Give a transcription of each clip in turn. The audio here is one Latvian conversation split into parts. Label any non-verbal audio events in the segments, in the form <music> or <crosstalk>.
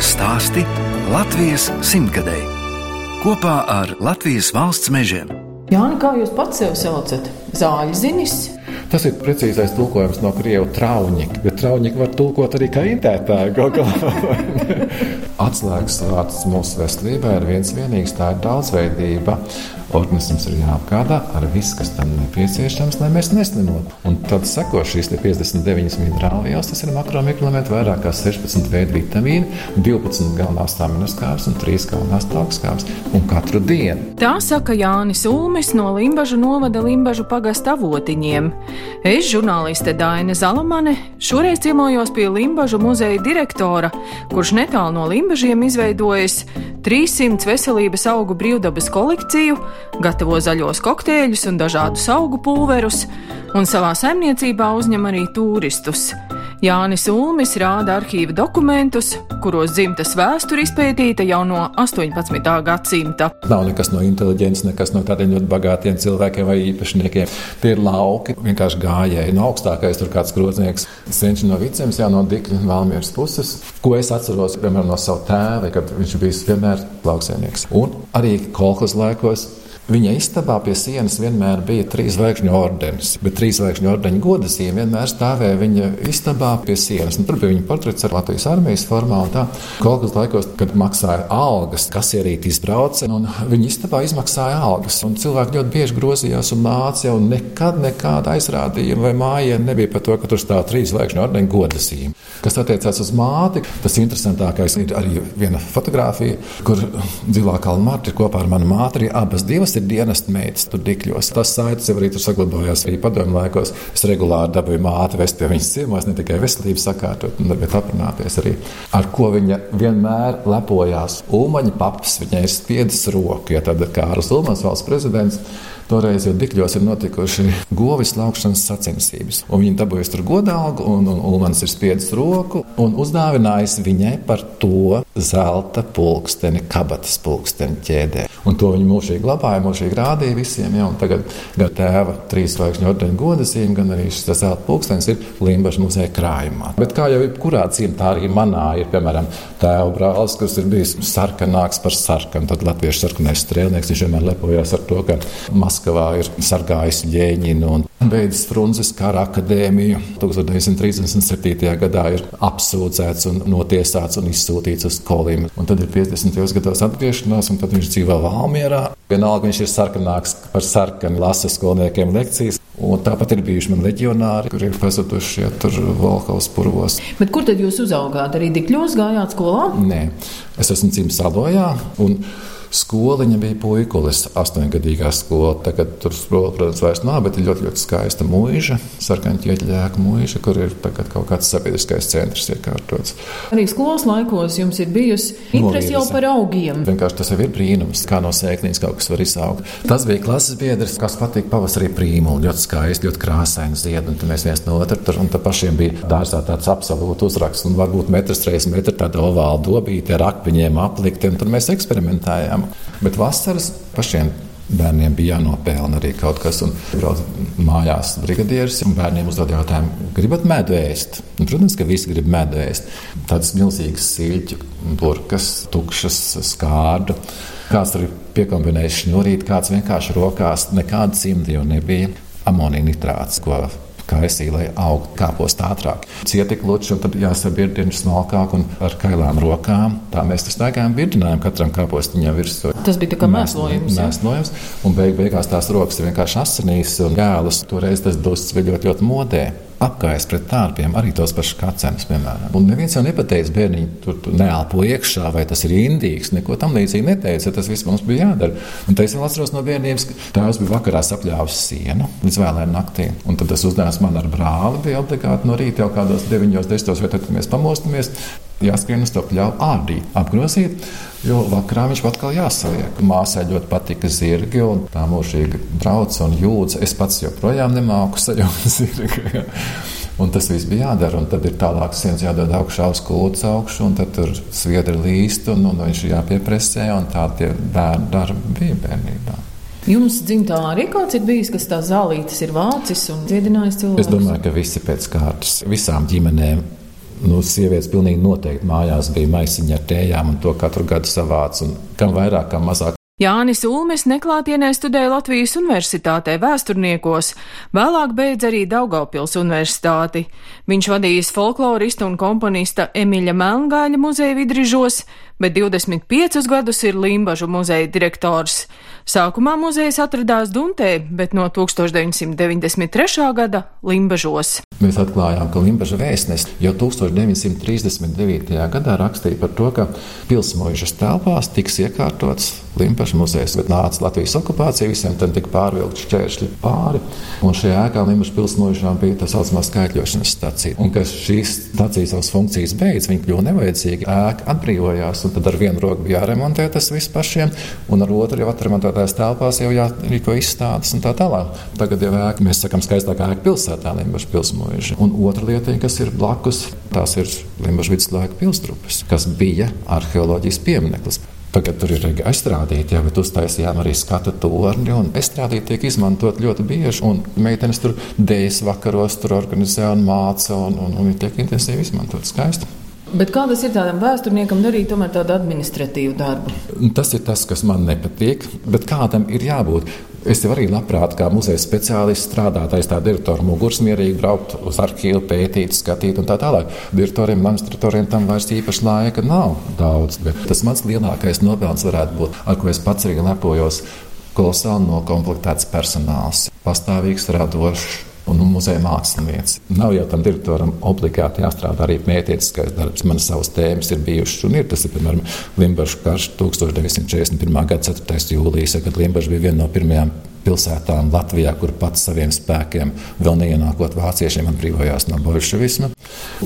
Latvijas stāsti Latvijas simtgadēji kopā ar Latvijas valsts mežiem. Jāni, kā jūs pats sev saucat? Zāļu zinis? Tas ir precīzais tulkojums no krievu trauņika, bet trauņika var tulkot arī kā intētāju. <laughs> Atslēgas vārds mūsu veselībai ir viens vienīgs, tā ir daudzveidība. Organisms ir jāapgādā ar visu, kas tam nepieciešams, lai mēs neslimotu. Un tad seko šīs 59 minerālvielas, tas ir makromikroelementi, vairāk kā 16 veidu vitamīni, 12 galvenās aminoskābes un 3 galvenās taukskābes. Un katru dienu. Tā saka Jānis Ulmis no Limbažu novada Limbažu pagasta avotiņiem. Es, žurnāliste Daina Zalamane, šoreiz ciemojos pie Limbažu muzeja direktora, kurš netālu no Limbažiem izveidojis 300 veselības augu brīvdabas kolekciju, gatavo zaļos kokteļus un dažādus augu pulverus, un savā saimniecībā uzņem arī turistus. Jānis Ulmis rāda arhīva dokumentus, kuros dzimtas vēsture izpētīta jau no 18. gadsimta. Nav nekas no inteliģences, nekas no tādiem ļoti bagātiem cilvēkiem vai īpašniekiem. Tie ir lauki, vienkārši gājēji. No augstākais tur kāds groznieks, senči no vicēm, jau no Dikļa Valmieras puses. Ko es atceros, piemēram, no sava tēva, kad viņš bija vienmēr lauksēnieks. Un arī kolekcijas laikos Viņa istabā pie sienas vienmēr bija trīs zvaigžņu ordenis, bet trīs zvaigžņu ordeņa godazīme vienmēr stāvēja viņa istabā pie sienas. Un tur bija viņa portrets ar Latvijas armijas formā. Kādos laikos, kad maksāja algas, kas ierīti izbrauca, un viņa istabā izmaksāja algas. Cilvēki ļoti bieži grozījās un nāca, un nekad nekāda aizrādījuma vai mājiņa nebija par to, ka tur stāv trīs zvaigžņu ordeņa godazīme. Kas attiecās uz māti, tas interesantākais ir arī viena fotografija, kur dzīvā kalna Marta ir kopā ar manu māti. Abas divas ir dienesta meitas tur dikļos. Tas saites jau arī tur saglabājās arī padomju laikos. Es regulāri dabūju māti vest pie viņas ciemos, ne tikai veselības sakārtot, bet aprunāties arī. Ar ko viņa vienmēr lepojās. Ulmaņa paps viņai ir spiedis roku, ja tad Kārlis Ulmans valsts prezidents. Toreiz jau Dikļos ir notikuši govis laukšanas sacensības. Viņi dabūjuši tur godalgu, un, un Ulmans ir spiedis roku un uzdāvinājis viņai par to zelta pulksteni, kabatas pulksteni ķēdē. Un to viņi mūžīgi glabāja, mūžīgi rādīja visiem. Ja, tagad gan tēva trīs zvaigžņu ordeņa godazīme, gan arī šis zelta pulkstenis ir Limbaģa muzeja krājumā. Bet kā jau jebkurā cimtā, arī manā ir, piemēram, tēva brālis, kas ir bijis sarkanāks par sarkanu. Tad latviešu sarkanais strēlnieks, viņš vienmēr lepojās ar to, ka Maskavā ir sargājis Ļēņinu un beidzis Frunzes kara akadēmiju. 1937. gadā ir apsūdzēts un notiesāts un izsūtīts uz Kolīmu. Un tad ir 50. gados atgriešanās, un tad viņš dzīvo Valmierā. Vienalga viņš ir sarkanāks par sarkanu, lasa skolniekiem lekcijas. Un tāpat ir bijuši mani leģionāri, kuriem ir pazuduši ja, tur Volkaus purvos. Bet kur tad jūs uzaugāt? Arī Dikļos gājāt skolā? Nē, es esmu dzimis Salojā. Skoliņa bija puikulis, astoņgadīgā skola. Tagad tur skola, protams, vairs nav, bet ir ļoti, ļoti skaista mūža, sarkanķieģļēka mūža, kur ir tagad kaut kāds sabiedriskais centrs iekārtots. Arī skolas laikos jums ir bijusi interese jau par augiem. Vienkārši tas jau ir brīnums, kā no sēkliņas kaut kas var izaugt. Tas bija klases biedrs, kas patīk pavasarī prīmuli, ļoti skaisti, ļoti krāsaini ziedi, un mēs viens no otra tur, un tā pašiem bija dārzā tāds absolūts uzraksts, un varbūt metrs reizes metra tāda ovāla dobīte ar akmeņiem aplikti, un tur mēs eksperimentējām problēma. Bet vasaras pašiem bērniem bija jānopelna arī kaut kas. Un brauc mājās brigadieris un bērniem uzdod jautājumu, gribat medu ēst? Un, protams, ka visi grib medu ēst. Tādas milzīgas siļķu, burkas, tukšas, skārdu. Kāds tur ir piekombinējis šņurīt, kāds vienkārši rokās, nekāda cimta jau nebija. Amonija nitrāts, ko kaisī, lai augtu kāpost ātrāk. Cietika luči, un tad jāsaka birdiņš smalkāk un ar kailām rokām. Tā mēs tas staigājām birdinājām katram kāpostiņā virsū. Tas bija kā mēslojums. Mēslojums, un beig beigās tās rokas ir vienkārši asinīs un gēlas. Toreiz tas dusmas bija ļoti, ļoti modē apgājis pret tārpiem, arī tos pašus kacenus, piemēram. Un neviens jau nepateica, bērniņ, tur, tur neelpo iekšā, vai tas ir indīgs. Neko tam līdzīgi neteica, tas viss mums bija jādara. Un tā es vēl atceros no bērnības, ka tēvs bija vakarā sapļāvis sienu līdz vēlēm naktī. Un tad tas uzdevums man ar brāli bija obligāti no rīta jau kādos 9, 10, vai tad, kad mēs pamostamies jāskrien uz to pļauju ārdī, apgrozīt, jo vakarā viņš atkal jāsaliek. Māsai ļoti patika zirgi, un tā mūžīgi brauc un jūdz. Es pats joprojām nemāku sajūt <laughs> zirgi. Un tas viss bija jādara, un tad ir tālāk sienas jādod augšā uz kūts augšu, un tad tur sviedri līst, un, un viņš ir jāpiepresē, un tā tie bērni darbi bija bērnībā. Jums dzimtā arī kāds ir bijis, kas tās zālītes ir vācis un dziedinājis cilvēkus? Es domāju, ka visi pēc kārtas, visām ģimenēm Nu, sievietes pilnīgi noteikti mājās bija maisiņa ar tējām, un to katru gadu savāca. Kam vairāk, kam mazāk Jānis Ulmes neklātienē studēja Latvijas Universitātē vēsturniekos, vēlāk beidz arī Daugavpils universitāti. Viņš vadījis folklorista un komponista Emiļa Melngāļa muzeja vidrižos, bet 25 gadus ir Limbažu muzeja direktors. Sākumā muzejs atradās Duntē, bet no 1993. gada Limbažos. Mēs atklājām, ka Limbaža vēstnesis jau 1939. gadā rakstīja par to, ka pilsmojušas telpās tiks iekārtots Limbaža muzejs, bet nāca Latvijas okupācija, visiem tam tika pārvilkti šķēršļi pāri, un šajā ēkā Limbaža pilsmojušām bija tā saucamā skaitļošanas stacija. Un, kad šīs stacijas savas funkcijas beidz, viņi kļuva nevajadzīgi, ēka atbrīvojās, un tad ar vienu roku bija jāremontē tas viss pašiem, un ar otru jau atremontētās telpās jau jārīko izstādes un tā tālāk. Tagad jau ēka, mēs sakam, skaistākā ēka pilsētā, Limbaža pilsmojuša mūži. Un otra lieta, kas ir blakus, tās ir Limbaģa viduslaika pilsdrupas, kas bija arheoloģijas piemineklis. Tagad tur ir aizstrādīti, jau uztaisījām arī skatu torni, aizstrādīti tiek izmantot ļoti bieži. Un meitenes tur dēļas vakaros tur organizē un māca, un, un, un tiek intensīvi izmantot skaisti. Bet kā tas ir tādam vēsturniekam darīt tādu administratīvu darbu? Tas ir tas, kas man nepatīk, bet kādam ir jābūt. Es jau arī labprāt, kā muzeja speciālists, strādātu aiz tā direktora muguras, mierīgi braukt uz arhīvu, pētīt, skatīt un tā tālāk. Direktoriem, administratoriem tam vairs īpaši laika nav daudz. Bet tas mans lielākais nopelns varētu būt, ar ko es pats arī lepojos. Kolosāli nokomplektēts personāls, pastāvīgs, radošs, un muzeja mākslinieks. Nav jau tam direktoram obligāti jāstrādā arī pētnieciskais darbs. Man savas tēmas ir bijušas un ir. Tas ir piemēram Limbaģa karš 1941. gada 4. jūlijas, kad Limbaģa bija viena no pirmajām pilsētām Latvijā, kur pats saviem spēkiem, vēl neienākot vāciešiem, atbrīvojās no bolševisma.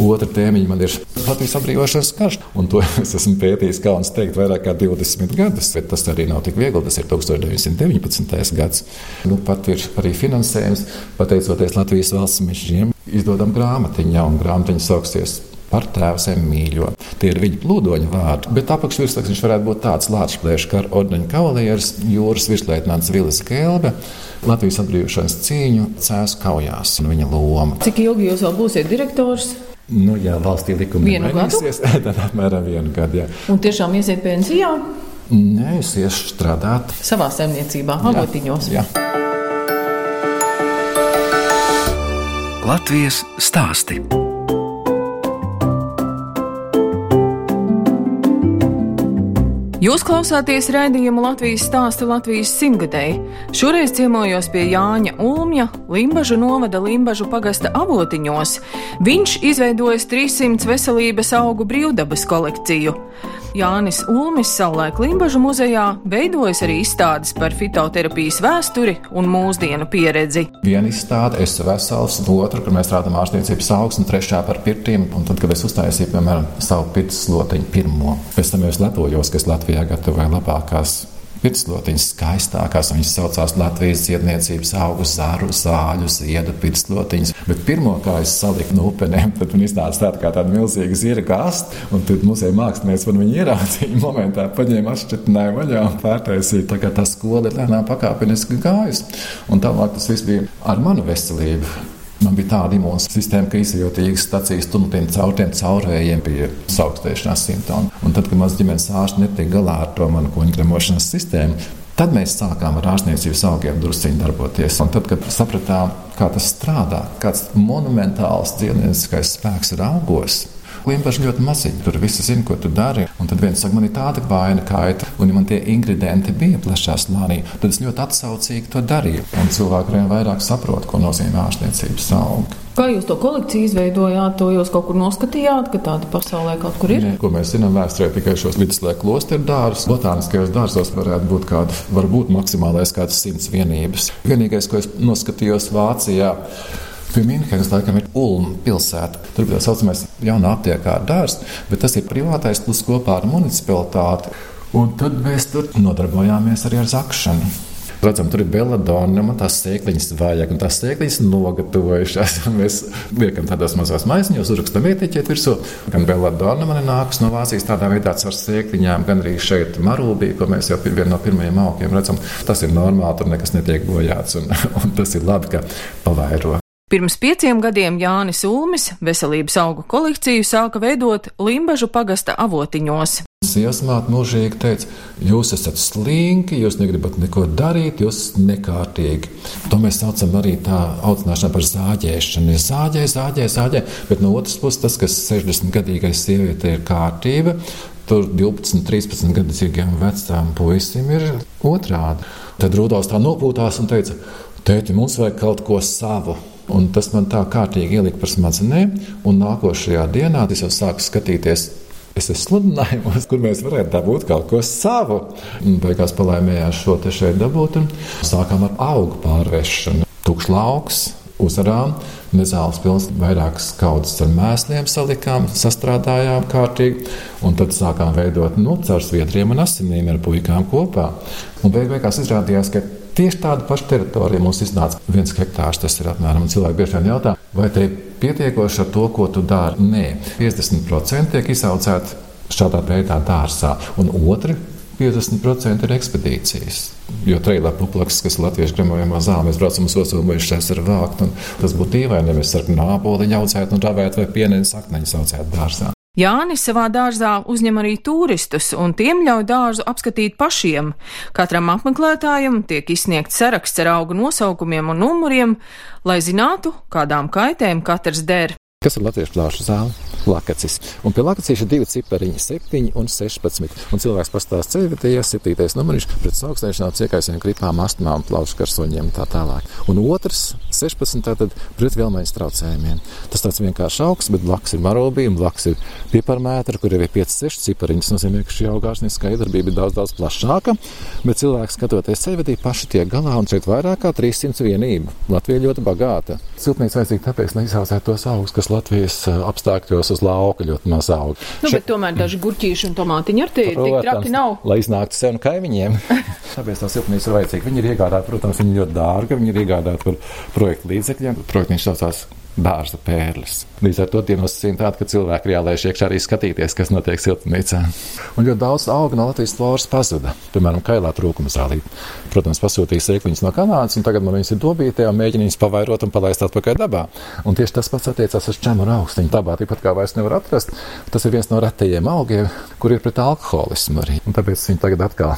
Otra tēmiņa man ir Latvijas atbrīvošanas karš, un to <laughs> es esmu pētījis, kā un teikt, vairāk kā 20 gadus, bet tas arī nav tik viegli. Tas ir 1919. gads. Nu, pat ir arī finansējums, pateicoties Latvijas valsts mežiem, izdodam grāmatiņu, jaunu grāmatiņu sauksies par tēvu zem mīļo. Tie ir viņa plūdoņa vārdi, bet apakšvirsraksts viņš varētu būt tāds Latvijas kā ordeņa kavalieris, jūras virsleitnants Vilis Gelbe. Latvijas atbrīvošanas cīņu cēlus kaujās un viņa loma. Cik ilgi jūs vēl būsiet direktors? Nu, jā, valstī likumi mainīsies. <laughs> Tad apmēram vienu gadu. Jā. Un tiešām iesiet pensijā? Nē, es iešu strādāt. Savā saimniecībā, avotiņos. Jā. Latvijas stāsti. Jūs klausāties raidījumu Latvijas stāsta Latvijas simtgadēji. Šoreiz ciemojos pie Jāņa Ulmja, Limbažu novada Limbažu pagasta avotiņos. Viņš izveidojis 300 veselības augu brīvdabas kolekciju. Jānis Ulmis savulaik Limbažu muzejā veidojas arī izstādes par fitoterapijas vēsturi un mūsdienu pieredzi. Viena izstāde, es esmu vesels, otra, kur mēs strādājam ārstniecības augsni, trešā par pirtiem, un tad, kad es uztaisīju, piemēram, savu pirts slotiņu pirmo, pēc tam es lepojos, ka es Latvijā gatavoju labākās pirkslotiņas skaistākās. Viņas saucās Latvijas dziedniecības augu zāru, zāļu, ziedu pirkslotiņas. Bet pirmo, kā es saliku no upenēm, tad man iznāca tāda kā tāda milzīga zirga asta, un tad muzeja mākslinieks man viņu ieraudzīja. Momentā paņēma atšķirtināju vaļā un pārtaisīja. Tā kā tā skola ir lēnām pakāpeniski gājusi. Un tālāk tas viss bija ar manu veselību. Man bija tāda imūnsistēma, ka izjūt īgas stacijas tuneliem caur tiem caurējiem bija saukstēšanās simptomi. Un tad, kad mans ģimenes ārsts netika galā ar to manu koņģremošanas sistēmu, Tad mēs sākām ar ārstniecības augiem druskuļi darboties. Un tad, kad sapratām, kā tas strādā, kāds monumentāls dzīvnieciskais spēks ir augos, Limbaģis ļoti maziņš, tur visi zina, ko tu dari. Un tad viens saka, man ir tāda vaina, kaita, un ja man tie ingredienti bija plašā slānī, tad es ļoti atsaucīgi to darīju. Un cilvēki vien vairāk saprot, ko nozīmē ārstniecības augi. Kā jūs to kolekciju izveidojāt, to jūs kaut kur noskatījāt, ka tāda pasaulē kaut kur ir? Nē, ko mēs zinām vēsturē, tikai šos viduslaiku klosteru dārzus. Botāniskajos dārzos varētu būt kāda, varbūt maksimālais kāds simts vienības. Vienīgais, ko es noskatījos Vācijā, Pie Mīnhenes laikam ir Ulma pilsēta. Tur bija tā saucamais jaunā aptiekā dārsts, bet tas ir privātais plus kopā ar municipalitāti. Un tad mēs tur nodarbojāmies arī ar zakšanu. Redzam, tur ir beladona, man tās sēkliņas vajag, un tās sēkliņas nogatavojušās. <laughs> Mēs liekam tādos mazos maisiņos, uzrakstam etiķeti virsū. Gan beladona man nāks no Vācijas tādā veidā ar sēkliņām, gan arī šeit marūbī, ko mēs jau vienu no pirmajiem aukiem redzam. Tas ir normāli, tur nekas netiek bojāts, un, <laughs> un tas ir labi, ka pavairo. Pirms pieciem gadiem Jānis Ulmis veselības augu kolekciju sāka veidot Limbažu pagasta avotiņos. Sievasmāte mūžīgi teica, jūs esat slinki, jūs negribat neko darīt, jūs esat nekārtīgi. To mēs saucam arī tā audzināšanu par zāģēšanu. Zāģē, zāģē, zāģē, bet no otras puses tas, kas 60 gadīgais sieviete ir kārtība, tur 12, 13 gadīgiem vecām puisim ir otrādi. Tad Rudolf tā nopūtās un teica, tēti, mums vajag kaut ko savu. Un tas man tā kārtīgi ielika par smadzenēm, un nākošajā dienā es jau sāku skatīties Es esmu sludinājumos, kur mēs varētu dabūt kaut ko savu. Beigās palaimējās šo te šeit dabūt. Sākām ar augu pārvešanu. Tukšs lauks, uzarām, nezāles pilns, vairākas kaudzes ar mēsliem salikām, sastrādājām kārtīgi, un tad sākām veidot nu, caur sviedriem un asinīm ar puikām kopā. Un beig beigās izrādījās, ka tieši tāda paša teritorija mums iznāca viens hektārs. Tas ir apmēram, un cilvēki bieži vien jautā, vai te ir pietiekoši ar to, ko tu dari? Nē, 50% tiek izaudzēti šādā veidā dārzā, un otri 50% ir ekspedīcijas. Jo trījā puplaks, kas ir latviešu gremojamā zāle, mēs braucam uz Osulu, viņš šeit ir vākt. Tas būtu dīvaini, ja mēs sarkanā nāboliņu audzētu un ravētu vai pieniņu sakneņu audzētu dārzā. Jānis savā dārzā uzņem arī turistus, un tiem ļauj dārzu apskatīt pašiem. Katram apmeklētājam tiek izsniegts saraksts ar augu nosaukumiem un numuriem, lai zinātu, kādām kaitēm katrs der. Kas ir latviešu plāšu zāle? Lakacis. Un pie lakacīs ir divi cipariņi, 7 un 16. Un cilvēks pastāsta ceļvedējā 7. numuriņš pret augstnēšanām, ciekaisiem gripām, astmām, plaušu karsoņiem un tā tālāk. Un otrs 16. tātad pret vielmaiņas traucējumiem. Tas tāds vienkārši augsts, bet blakus ir marobija un blakus ir piparmētra, kur ir 5-6 cipariņi. Tas nozīmē, ka šī augārsniskā iedarbība ir daudz, daudz plašāka, bet cilvēks skatoties ceļvedī paši tiek galā un šeit vairāk kā 300 vienību. Latvija ļoti bagāta. Siltnīca vajadzīga tāpēc, lai izaudzētu tos augus, kas Latvijas apstākļos uz lauka ļoti maz aug. Nu, bet tomēr daži gurķīši un tomātiņi ar tie tik traki nav. Lai iznāktu sev un kaimiņiem. <laughs> Tāpēc tā siltumnīca ir vajadzīga. Viņi ir iegādāti, protams, viņi ļoti dārga, viņi ir iegādāti par projektu līdzekļiem. Projekts saucās dārza pērles. Līdz ar to tie nosacījumi tādi, ka cilvēki ir jālaiž iekšā arī skatīties, kas notiek siltumnīcā. Un ļoti daudz auga no Latvijas floras pazuda. Piemēram, kailā trūkuma zālīte. Protams, pasūtīja sēkliņas no Kanādas, un tagad man viņas ir dobītē un mēģina viņas pavairot un palaist atpakaļ dabā. Un tieši tas pats attiecās uz čemuru augstu. Viņa dabā tāpat kā vairs nevar atrast. Tas ir viens no retajiem augiem, kur ir pret alkoholismu arī. Un tāpēc viņi tagad atkal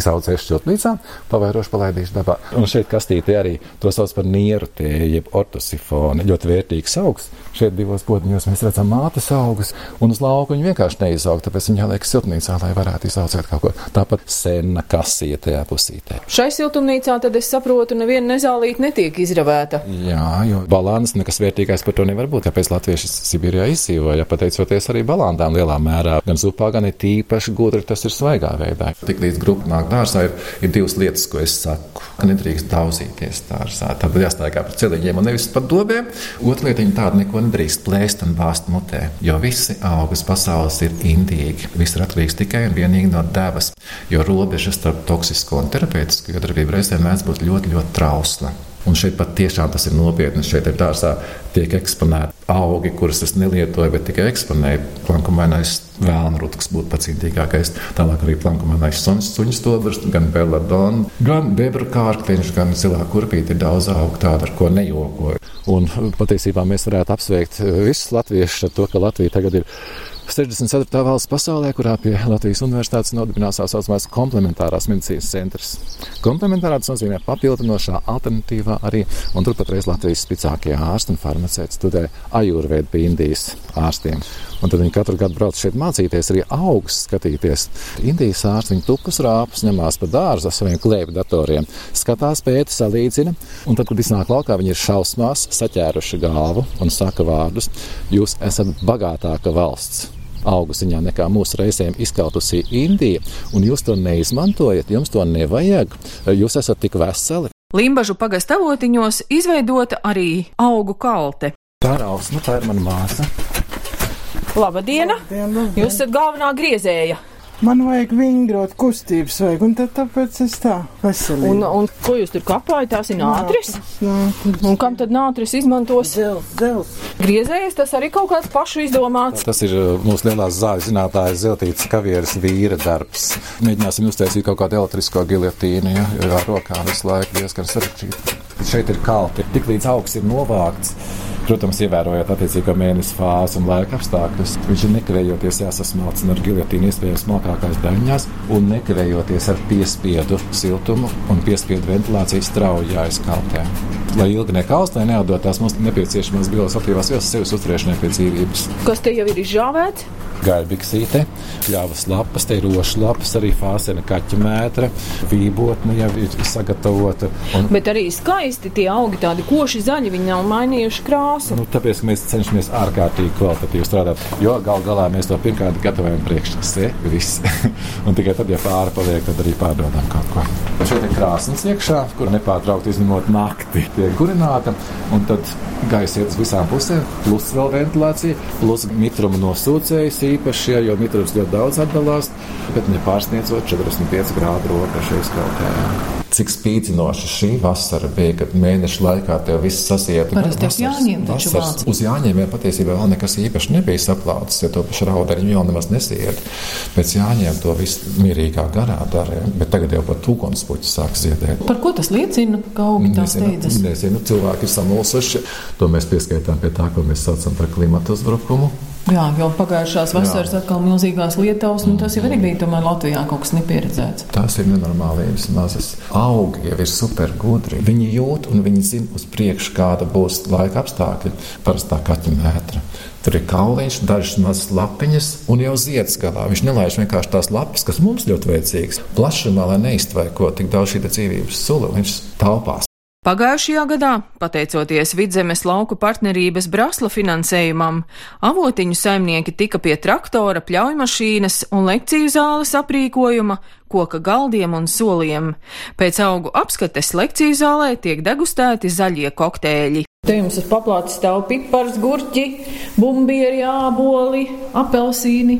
izaudzējuši šķiltnīcā, pavairoši palaidījuši dabā. Un šeit kastīte arī to sauc par nieru tēju, jeb ortosifonu. Ļoti vērtīgs augs. Šeit divos podziņos mēs redzam mātes augus, un uz lauka viņi vienkārši neizaug, tāpēc viņi jāliek siltumnīcā, lai varētu izaudzēt kaut ko. Tāpat sena kasīte tajā pusītē. Šai siltumnīcā tad es saprotu, neviena nezālīte netiek izravēta. Jā, jo balāns nekas vērtīgais par to nevar būt. Kāpēc latvieši Sibīrijā izdzīvoja, pateicoties arī balāndām lielā mērā. Gan zupā, gan ir tīpaši gudri tas ir svaigā veidā. Tik līdz grupa nāk dārzā, ir, ir divas lietas, ko es saku. Ka nedrīkst daudzīties dārzā. Tad jāstaigā pa celiņiem un nevis pa dobiem. Otra lieta - tāda neko nedrīkst plēst un bāzt mutē, jo visi augas pasaules ir indīgi. Viss ir atkarīgs tikai un vienīgi no devas, jo robeža starp toksisko un terapeitisko darbību reizēm mēdz būt ļoti, ļoti trausla. Un šeit pat tiešām tas ir nopietni. Šeit ir dārzā tiek eksponēti augi, kurus es nelietoju, bet tikai eksponēju. Plankumainais vēlna rutks būtu pats indīgākais. Tālāk arī plankumainais suņu stobrs, gan belladona, gan bebra kārkliņš, gan zilā kurpīte ir daudz augu tādu, ar ko nejokoju. Un patiesībā mēs varētu apsveikt visus latviešus ar to, ka Latvija tagad ir 64. valsts pasaulē, kurā pie Latvijas Universitātes nodibinās tā saucamais komplementārās medicīnas centrs. Komplementārā tas nozīmē papildinošā alternatīvā arī, un turpat reiz Latvijas spēcīgākie ārsti un farmaceiti studē ajurveidu pie Indijas ārstiem. Un tad viņi katru gadu brauc šeit mācīties, arī augus skatīties. Indijas ārsti viņu tupus rāpus ņemās pa dārzu ar saviem klēpju datoriem, skatās pēti, salīdzina, un tad, kad iznāk laukā, viņi ir šausmās, saķēruši galvu un saka vārdus: Jūs esat bagātāka valsts augu ziņā nekā mūsu reizēm izkautusī Indija, un jūs to neizmantojat, jums to nevajag, jūs esat tik veseli. Limbažu pagastavotiņos izveidota arī augu kalte. Tā ir augs, nu tā ir mana māsa. Labadiena! Labdien, jūs esat galvenā griezēja. Man vajag vingrot, kustības vajag, un tad tāpēc es tā veselīgi. Un, un ko jūs tur kapājat? Tās ir nātris? Nātris. Un kam tad nātris izmantos? Dzels, dzels. Griezējies, tas arī kaut kāds pašu izdomāts. Tas ir uh, mūsu lielās zāļu zinātājas Zeltītas kavieres vīra darbs. Mēģināsim uztaisīt kaut kādu elektrisko giljotīnu, ja, jo rokā visu laiku diezgan sarežģīti. Šeit ir kalti. Tiklīdz augs ir novākts, Protams, ievērojot attiecīgo mēnesi fāzi un laika apstākļus, viņš ir nekavējoties jāsasmalcina ar giljotīnu iespējams smalkākās daļās un nekavējoties ar piespiedu siltumu un piespiedu ventilāciju strauji jāizkaltē. Lai ilgi nekalst, lai neaudotās mums nepieciešamās bioloģiskās vielas sevis uzturēšanai pie dzīvības. Kas te jau ir izžāvēts? Gaļbiksīte, ļāvas lapas, te ir rošas lapas, arī fāsena kaķa mētra, vībotne jau ir sagatavota. Un... Bet arī skaisti tie augi tādi koši zaļi, viņi nav mainījuši krāsu. Nu, tāpēc mēs cenšamies ārkārtīgi kvalitatīvi strādāt, jo gal galā mēs to pirmkārt gatavojam priekšsē, viss. <laughs> un tikai tad, ja pāri paliek, tad arī pārdodam kaut ko. Šeit ir krāsnes iekšā, kur nepārtraukti izņemot nakti tiek kurināta, un tad gaisa iet uz visām pusēm, plus vēl ventilācija, plus mitruma nosūcējs īpaši, ja, jo mitrums ļoti daudz atdalās, bet nepārsniedzot 45 grādu robežu izkautējā. Cik spīdzinoša šī vasara bija, kad mēneša laikā tev viss sasiet. Parasti jau jāņem taču vāc. Uz jāņemiem patiesībā vēl nekas īpaši nebija saplācis, ja to pašu raudaļu jau nemaz nesiet. Pēc jāņem to visu mierīgā garā darīja, bet tagad jau pat tūkonspuķi sāk ziedēt. Par ko tas liecina, ka augi tā steidzas? Nezinu, cilvēki ir samulsuši. To mēs pieskaitām pie tā, ko mēs saucam par klimatu uzbrukumu. Jā, jau pagājušās vasaras Jā. atkal milzīgās lietaus, nu tas jau arī bija tomēr Latvijā kaut kas nepieredzēts. Tās ir nenormālības mazas. Augi jau ir super gudri. Viņi jūt un viņi zina uz priekšu, kāda būs laika apstākļi. Parastā kaķa mētra. Tur ir kauliņš, dažas mazas lapiņas un jau zieds galā. Viņš nelaiž vienkārši tās lapas, kas mums ļoti vajadzīgas. Plašumā, lai neiztvaiko tik daudz šī dzīvības sula, viņš taupās. Pagājušajā gadā, pateicoties Vidzemes lauku partnerības brasla finansējumam, avotiņu saimnieki tika pie traktora, pļaujmašīnas un lekciju zāles aprīkojuma, koka galdiem un soliem. Pēc augu apskates lekciju zālē tiek degustēti zaļie kokteļi. Te jums uz paplātes stāv pipars, gurķi, bumbieri, āboli, apelsīni.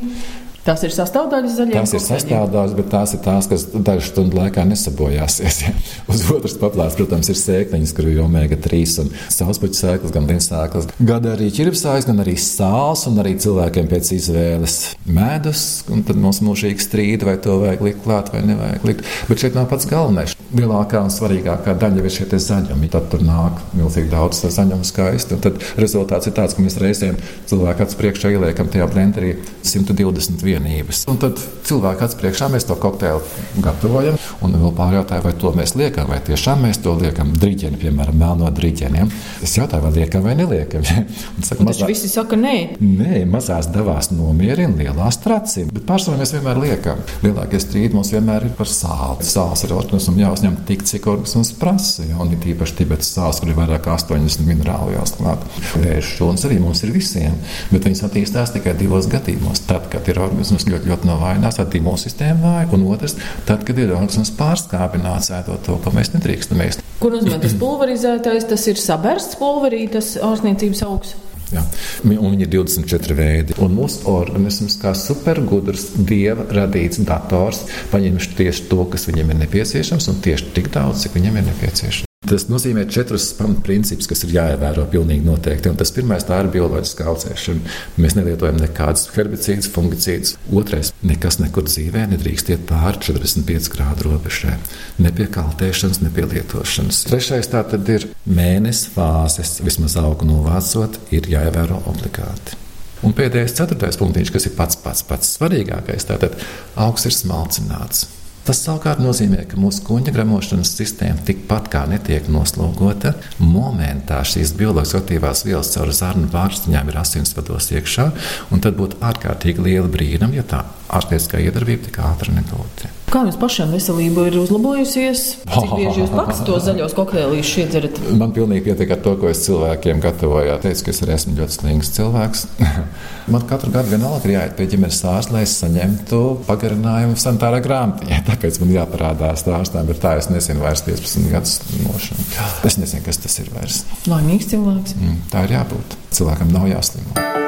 Tās ir sastāvdaļas zaļajā. Tās ir sastāvdaļas, bet tās ir tās, kas dažu stundu laikā nesabojāsies. Ja. <laughs> Uz otras paplātes, protams, ir sēkliņas, kur ir omega 3 un sauspuķu sēklas, gan linsēklas, gan arī ķirpsājas, gan arī sāls un arī cilvēkiem pēc izvēles medus. Un tad mums mūžīgi strīd, vai to vajag likt klāt vai nevajag likt. Bet šeit nav pats galvenais. Lielākā un svarīgākā daļa ir šie zaļumi. Tad tur nāk milzīgi daudz zaļumu skaisti. Tad rezultāts ir tāds, ka mēs reizēm cilvēku acu priekšā ieliekam tajā blenderī 121 vienības. Un tad cilvēku acu priekšā mēs to kokteili gatavojam. Un vēl pārjautāju, vai to mēs liekam, vai tiešām mēs to liekam driģeni, piemēram, melno driģeniem. Es jautāju, vai liekam vai neliekam. <laughs> Un mazā... visi saka, nē. Nē, mazās devās nomierina, lielās tracina. Bet pārsvarā mēs vienmēr liekam. Lielākie strīdi mums vienmēr ir par sāli. Sāls ir organisms jāuzņem tik, cik organisms prasa. Un ir īpaši Tibetas sāls, kur ir vairāk kā 80 minerālu jāsklāt. Vēža šūnas arī mums ir visiem, bet viņas attīstās tikai divos gadījumos. Tad, kad ir organisms organisms ļoti, ļoti novājinās, tad imūnsistēma vāja, un otrs, tad, kad ir organisms pārskāpināts, ēdot to, ko mēs nedrīkstam ēst. Ko nozīmē tas pulverizētais? Tas ir sabersts pulverī, tas ārstniecības augsts. Ja. Un viņi ir 24 veidi. Un mūsu organisms, kā supergudrs, dieva radīts dators, paņem tieši to, kas viņam ir nepieciešams, un tieši tik daudz, cik viņam ir nepieciešams. Tas nozīmē četrus pamatprincipus, kas ir jāievēro pilnīgi noteikti. Un tas pirmais ir bioloģiskā audzēšana. Mēs nelietojam nekādus herbicīdus, fungicīdus. Otrais - nekas nekur dzīvē nedrīkst iet pāri 45 grādu robežai. Ne pie kaltēšanas, ne pie lietošanas. Trešais tā tad ir mēnesis fāzes. Vismaz augu novācot, ir jāievēro obligāti. Un pēdējais, ceturtais punkts, kas ir pats pats, pats svarīgākais, tātad augs ir smalcināts. Tas savukārt nozīmē, ka mūsu kuģa gremošanas sistēma tikpat kā netiek noslogota, momentā šīs bioloģiskās aktīvās vielas caur zarnu vārstiņām ir asinsvados iekšā, un tad būtu ārkārtīgi liela brīnuma, ja tā ārstnieciskā iedarbība tik ātri nebūtu. Kā jums pašam veselība ir uzlabojusies? Cik bieži jūs pats to zaļos kokteilīšus iedzerat? Man pilnīgi pietiek ar to, ko es cilvēkiem gatavoju. Teicu, ka es arī esmu ļoti slings cilvēks. <laughs> Man katru gadu vienalga ir jāiet pie ģimenes ārsta, lai es saņemtu pagarinājumu sanitārā grāmatā. <laughs> Tāpēc man jāparādās ārstam, bet tā es nezinu vairs 15 gadus nošanu. Es nezinu, kas tas ir vairs. Laimīgs cilvēks. Mm, tā ir jābūt. Cilvēkam nav jāslimo.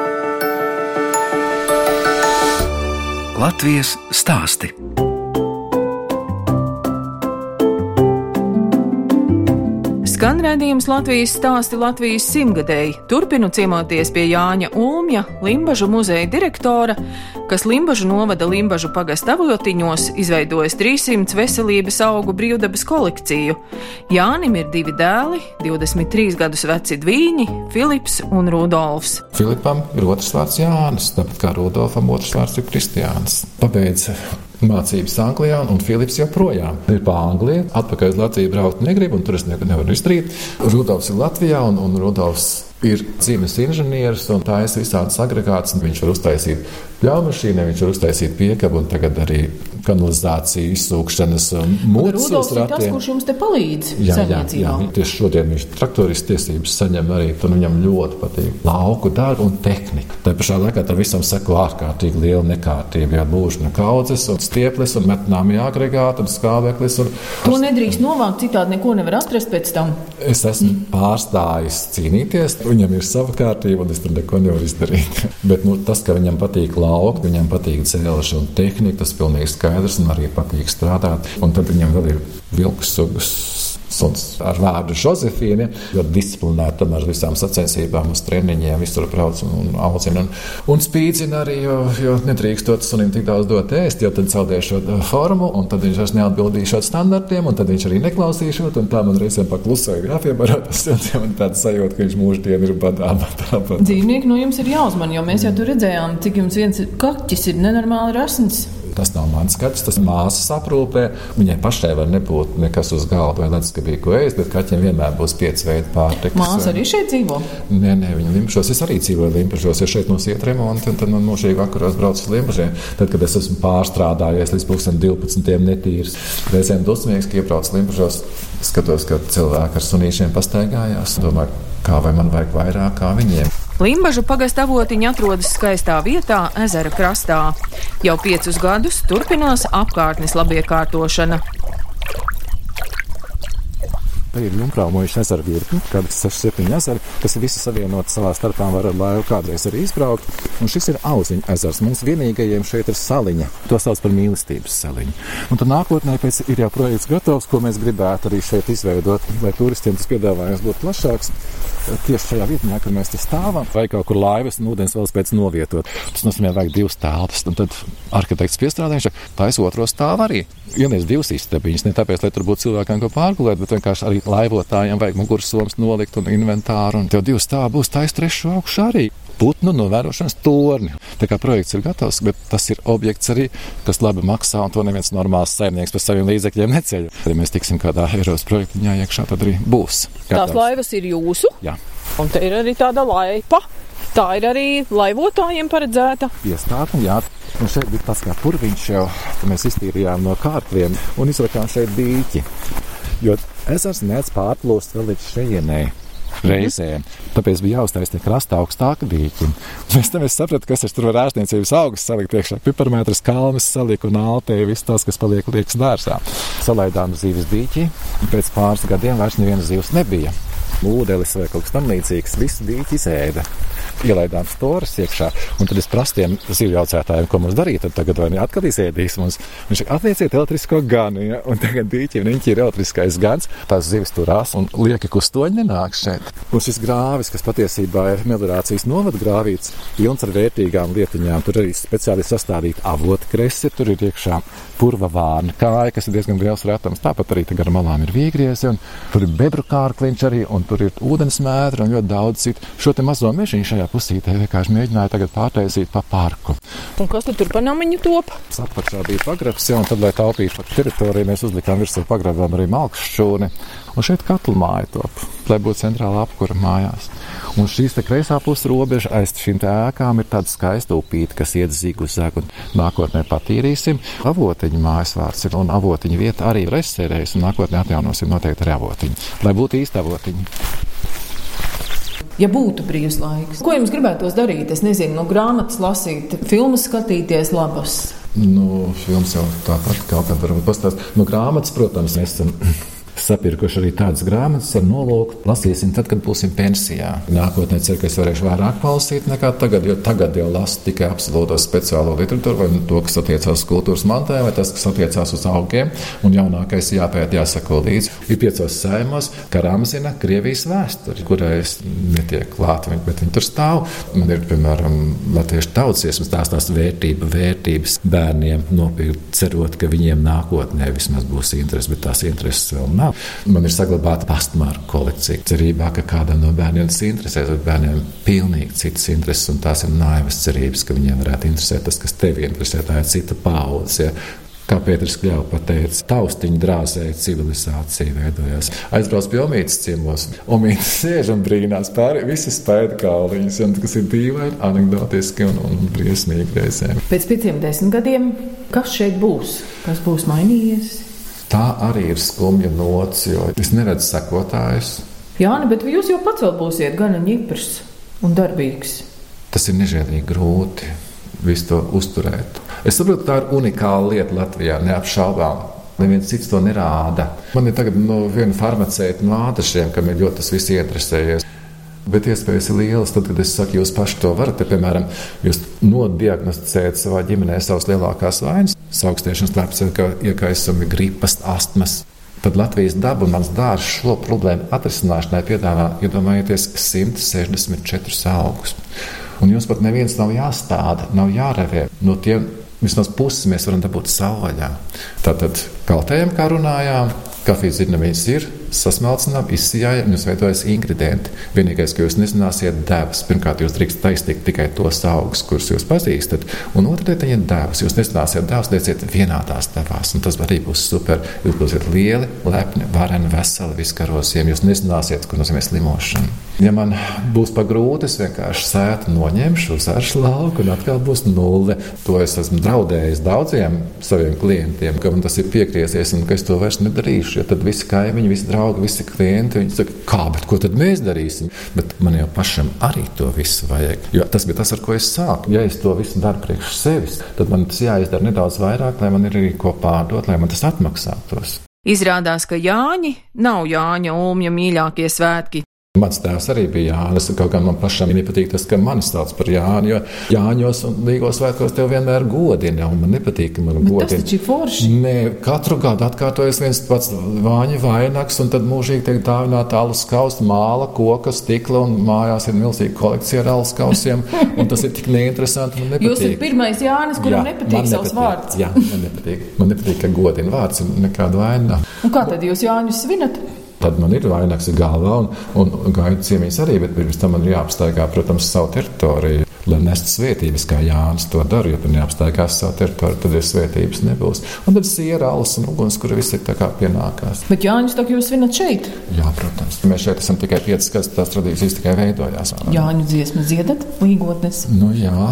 Latvijas stāsti. Skan redzējums Latvijas stāsti Latvijas simtgadēji. Turpinu ciemoties pie Jāņa Ulmja, Limbažu muzeja direktora, kas Limbažu novada Limbažu pagasta avotiņos izveidojis 300 veselības augu brīvdabas kolekciju. Jānim ir divi dēli, 23 gadus veci dvīņi, Filips un Rudolfs. Filipam ir otrs vārds Jānis, tāpat kā Rudolfam otrs vārds ir Kristiāns. Pabeidz mācības Anglijā, un Filips joprojām ir pa Angliju. Atpakaļ uz Latviju braukt negrib, un tur es neko nevaru izdarīt. Rudolfs ir Latvijā, un, un Rudolfs ir dzīves inženieris un taisa visādas agregātus. Viņš var uztaisīt pļaumašīnu, viņš var uztaisīt piekabu un tagad arī kanalizāciju, izsūkšanas mūžus. Rudolfs ir tas, kurš jums te palīdz. Jā, jā, jā, tieši šodien viņš traktoris tiesības saņem arī, un viņam ļoti patīk lauku darbu un tehnika. Tā pašā laikā tam visam seko ārkārtīgi liela nekārtība, jā, būšana kaudzes un stieples un metnāmi agregāti un skābeklis. Un... To nedrīkst novākt, citādi neko nevar atrast pēc tam. Es esmu mm. pārstājis cīnīties, viņam ir sava kārtība un es tur neko nevaru izdarīt. <laughs> Bet nu, tas, ka viņam patīk laukt, viņam patīk celšana un tehnika, tas pilnīgi skaidrs un arī patīk strādāt. Un tad viņam vēl ir vilku sugas suns ar vārdu Josefīna. Ļoti disciplinēta ar visām sacensībām, uz treniņiem, visur brauc un, un audzina. Un, un spīdzina arī, jo, jo nedrīkstot sunim tik daudz dot ēst, jo tad zaudē šo uh, formu, un tad viņš vairs neatbildīšot standartiem, un tad viņš arī neklausīšot, tā man reizēm paklusēja grafiem ar atpastiem, un tāds sajūta, ka viņš mūždien ir badā. Dzīvnieki no jums ir jāuzman, jo mēs jau tur redzējām, cik jums viens kaķis ir nenormāli rasns. Tas nav mans skats, tas māsas aprūpē. Viņai pašai var nebūt nekas uz galda vai ledusskapī, ko ēst, bet kaķiem vienmēr būs pieci veidi pārtikas. Māsa arī šeit dzīvo? Nē, nē, viņa limbažos. Es arī dzīvoju limbažos. Ja šeit mums iet remonti, tad man mūžīgi vakaros brauc uz limbažiem. Tad, kad es esmu pārstrādājies līdz 12. netīrs, reizēm dusmīgs, ka iebrauc limbažos, skatos, ka cilvēki ar sunīšiem pastaigājās. Domāju, kā vai man vajag vairāk kā viņiem. Limbažu pagasta avotiņa atrodas skaistā vietā, ezera krastā. Jau piecus gadus turpinās apkārtnes labiekārtošana. Tā ir Junkrāmojuša ezera virkne, kādas 6-7 ezeri, kas ir visi savienoti savā starpā, var ar laivu kādreiz arī izbraukt. Un šis ir auziņa ezers. Mums vienīgajiem šeit ir saliņa. To sauc par mīlestības saliņu. Un tad nākotnē pēc ir jau projekts gatavs, ko mēs gribētu arī šeit izveidot, lai turistiem tas piedāvājums būtu plašāks tieši šajā vietā, kur mēs stāvam, vai kaut kur laivas un ūdens vēl spēc novietot. Tas nozīmē, vajag divas telpas. Un tad arhitekts piestrādājuši, taisa otro stāvu arī. Ielies divas istabiņas, ne tāpēc, lai tur būtu cilvēkiem ko pārgulēt, bet vienkārši arī laivotājiem vajag mugursomas nolikt un inventāru. Un tev divas stāvu būs taisa trešo augšu arī putnu novērošanas torni. Tā kā projekts ir gatavs, bet tas ir objekts arī, kas labi maksā, un to neviens normāls saimnieks par saviem līdzekļiem neceļ. Ja mēs tiksim kādā Eiropas projektiņā iekšā, tad arī būs. Gatavs. Tās laivas ir jūsu? Jā. Un te ir arī tāda laipa. Tā ir arī laivotājiem paredzēta. Iestāde, jā. Un šeit bija tas kā purviņš jau, mēs iztīrījām no kārkliem un izrakām šeit dīķi. Jo ezers nec pārplūst vēl līdz šejienei reizēm. Tāpēc bija jāuztais tie krasta augstāka dīķi. Pēc tam es sapratu, kas tur var ārstniecības augus salikt iekšā. Piparmētras kalnas saliek un altē viss tas, kas paliek liekas dārzā. Salaidām zīves dīķi, pēc pāris gadiem vairs nevienas zivs nebija. Mūdelis vai kaut kas tamlīdzīgs, visu dīķi izēda ielaidām stūres iekšā. Un tad es prasu tiem zivjaucētājiem, ko mums darīt. Tad tagad vai ne atkal izēdīs mums. Viņš saka, atlieciet elektrisko ganu, ja? un tagad dīķi un viņi ir elektriskais gans. Tās zivis turās un lieki kustoņi nenāk šeit. Un šis grāvis, kas patiesībā ir meliorācijas novada grāvīts, pilns ar vērtīgām lietiņām. Tur arī speciāli sastādīta avotkrese, tur ir iekšā purva vārna kāja, kas ir diezgan liels retums. Tāpat arī gar malām ir vīgriezi, un tur ir bebru kārkliņš arī, un tur ir ūdens mētra un ļoti daudz citu. Šo te mazo mežiņu šajā pusītē vienkārši mēģināja tagad pārtaisīt pa parku. Un kas tur pa namiņu top? Apakšā bija pagrabs, ja, un tad, lai taupītu par teritoriju, mēs uzlikām virsū pagrabam arī malku šķūni. Un šeit katla māja top, lai būtu centrāla apkura mājās. Un šīs kreisā puses robeža aiz šīm ēkām ir tāda skaista upīte, kas iet zigu uz zegu. Nākotnē patīrīsim. Avotiņa mājas vārds ir un avotiņa vieta arī ir aizsērējusi. Un nākotnē atjaunosim noteikti arī avotiņu, lai būtu īsta avotiņa ja būtu brīvs laiks. Ko jums gribētos darīt? Es nezinu, no grāmatas lasīt, filmas skatīties, labas. Nu, filmas jau tāpat kā varbūt pastāstīt. No grāmatas, protams, mēs esam sapirkuši arī tādas grāmatas ar nolūku. Lasīsim tad, kad būsim pensijā. Nākotnē ceru, ka es varēšu vairāk palasīt nekā tagad, jo tagad jau lasu tikai absolūto speciālo literatūru, vai to, kas attiecās uz kultūras mantojumu, vai tas, kas attiecās uz augiem. Un jaunākais jāpēt, jāsako līdzi. Ir piecos saimos, kā Rāmzina, Krievijas vēsture, kurai es netiek klāta, bet viņi tur stāv. Man ir, piemēram, latviešu tautsdziesmas, tās tās vērtība, vērtības bērniem nopietni cerot, ka viņiem nākotnē vismaz būs interesi, bet tās intereses vēl nav. Man ir saglabāta pastmāra kolekcija. Cerībā, ka kādam no bērniem tas interesēs, bet bērniem ir pilnīgi citas intereses, un tās ir naivas cerības, ka viņiem varētu interesēt tas, kas tevi interesē. Tā ir cita paudze. Ja? Kā Pēters Kļāva pateica, taustiņa drāzēja civilizācija veidojās. Aizbrauc pie Omītas ciemos, Omītas sēž un brīnās pāri visas spēļu kauliņas, kas ir dīvaini, anekdotiski un, un briesmīgi reizēm. Pēc pieciem desmit gadiem, kas šeit būs? Kas būs mainījies? Tā arī ir skumja nots, jo es neredzu sekotājus. Jā, bet jūs jau pats vēl būsiet gana ņiprs un darbīgs. Tas ir nežēlīgi grūti visu to uzturēt. Es saprotu, tā ir unikāla lieta Latvijā, neapšaubām. Neviens cits to nerāda. Man ir tagad no viena farmaceita no ātršiem, kam ir ļoti tas viss interesējies. Bet iespējas ir lielas, tad, kad es saku, jūs paši to varat. Te, piemēram, jūs nodiagnosticējat savā ģimenē savas lielākās vainas saukstēšanas lēpes, kā iekaisumi, gripas, astmas. Tad Latvijas daba un mans dārsts šo problēmu atrisināšanai piedāvā iedomājieties 164 augus. Un jums pat neviens nav jāstāda, nav jārevē. No tiem vismaz puses mēs varam dabūt savvaļā. Tātad kaltējam, kā runājām, kafijas zirnavīs ir, sasmalcinām, izsijājam, jums veidojas ingredienti. Vienīgais, ka jūs nezināsiet devas. Pirmkārt, jūs drīkstat taistīt tikai tos augus, kurus jūs pazīstat, un otrkārt, ir devas. Jūs nezināsiet devas, lieciet vienādās devās, un tas arī būs super. Jūs būsiet lieli, lepni, vareni, veseli, viskarosiem. Jūs nezināsiet, ko nozīmē slimošana. Ja man būs pagrūti, es vienkārši sētu, noņemšu uz aršu lauku, un atkal būs nulle. To es esmu draudējis daudziem saviem klientiem, ka man tas ir piekriezies, un ka es to vairs nedarīšu. Jo tad visi kaimiņi, visi draugi, visi klienti. Viņi saka, kā, bet ko tad mēs darīsim? Bet man jau pašam arī to visu vajag. Jo tas bija tas, ar ko es sāku. Ja es to visu daru priekš sevis, tad man tas jāizdara nedaudz vairāk, lai man ir arī ko pārdot, lai man tas atmaksātos. Izrādās, ka Jāņi nav Jāņa Ulmja mīļākie svētki. Mans tēvs arī bija Jānis. Kaut gan man pašam nepatīk tas, ka mani sauc par Jāni. Jo Jāņos un Līgos svētkos tev vienmēr godina. Man nepatīk, ka man godina. Tas taču ir forši. Nē, katru gadu atkārtojas viens pats vāņa vainags, un tad mūžīgi tiek dāvināta alus kausa, māla, koka, stikla, un mājās ir milzīga kolekcija ar alus kausiem. Tas ir tik neinteresanti. Jūs esat pirmais Jānis, kuram Jā, nepatīk savs nepatīk. vārds. Jā, man nepatīk. Man nepatīk, ka godina vārds un nekāda vaina. Un kā tad jūs Jāņus svinat? Tad man ir vainags galvā, un, un gaidu ciemiņas arī, bet pirms tam man ir jāapstaigā, protams, savu teritoriju. Lai nestu svētības, kā Jānis to dara, jo tur neapstaigās savu teritoriju, tad ir svētības nebūs. Un tad ir alus un uguns, kur viss ir tā kā pienākās. Bet Jāņus tā jūs svinat šeit? Jā, protams. Mēs šeit esam tikai piecas, kas tās tradīcijas tikai veidojās. Jāņu dziesmu dziedat līgotnes? Nu jā,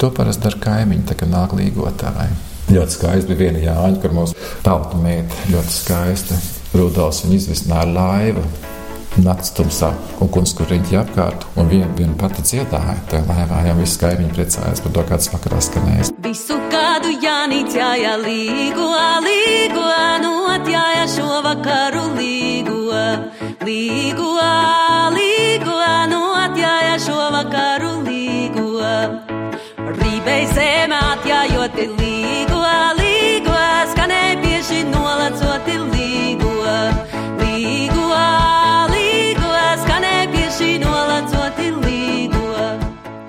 to parasti dara kaimiņi, tā kā nāk līgotāji. Ļoti skaisti bija viena Jāņa, kur mūsu tauta meita ļoti skaisti. Rudolfs viņu izvisināja laivu. Nakts tumsā, un kundzkuriņķi apkārt, un viena vien pati dziedāja. Tajā laivā jau viss kaimiņi priecājās par to, kāds vakarā skanēs. Visu kādu jānīcāja līgo, līgo, notjāja šo vakaru līgo, līgo, līgo, notjāja šo vakaru līgo. Rībei zemē atjājoti līgo,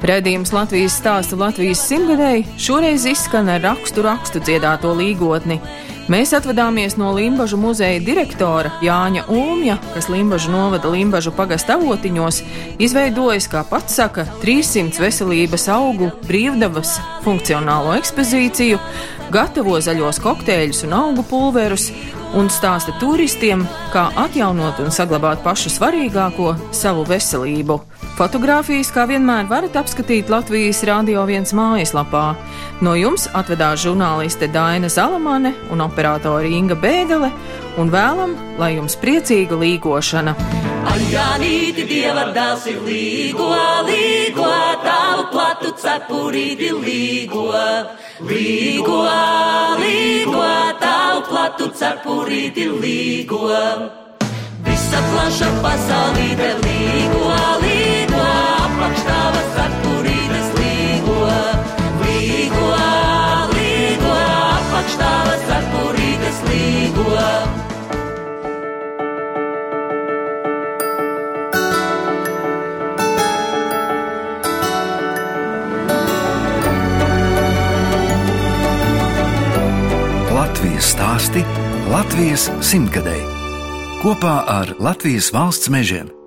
Redījums Latvijas stāsta Latvijas simtgadēji šoreiz izskan ar rakstu rakstu dziedāto līgotni. Mēs atvadāmies no Limbaģa muzeja direktora Jāņa Ulmja, kas Limbaģa novada Limbaģa pagasta avotiņos, izveidojis, kā pats saka, 300 veselības augu brīvdabas funkcionālo ekspozīciju, gatavo zaļos kokteļus un augu pulverus un stāsta turistiem, kā atjaunot un saglabāt pašu svarīgāko - savu veselību. Fotogrāfijas, kā vienmēr, varat apskatīt Latvijas Rādio 1 mājaslapā. No jums atvedās žurnāliste Daina Zalamane un operātore Inga Bēdelē, un vēlam, lai jums priecīga līgošana! Anģānīti dieva dēls ir līgo, līgo, tavu platu cepurīti līgo, līgo, līgo, tavu platu cepurīti līgo. visa plaša pasaulīte līgo, līgo, stāsti Latvijas simtgadēji. Kopā ar Latvijas valsts mežiem.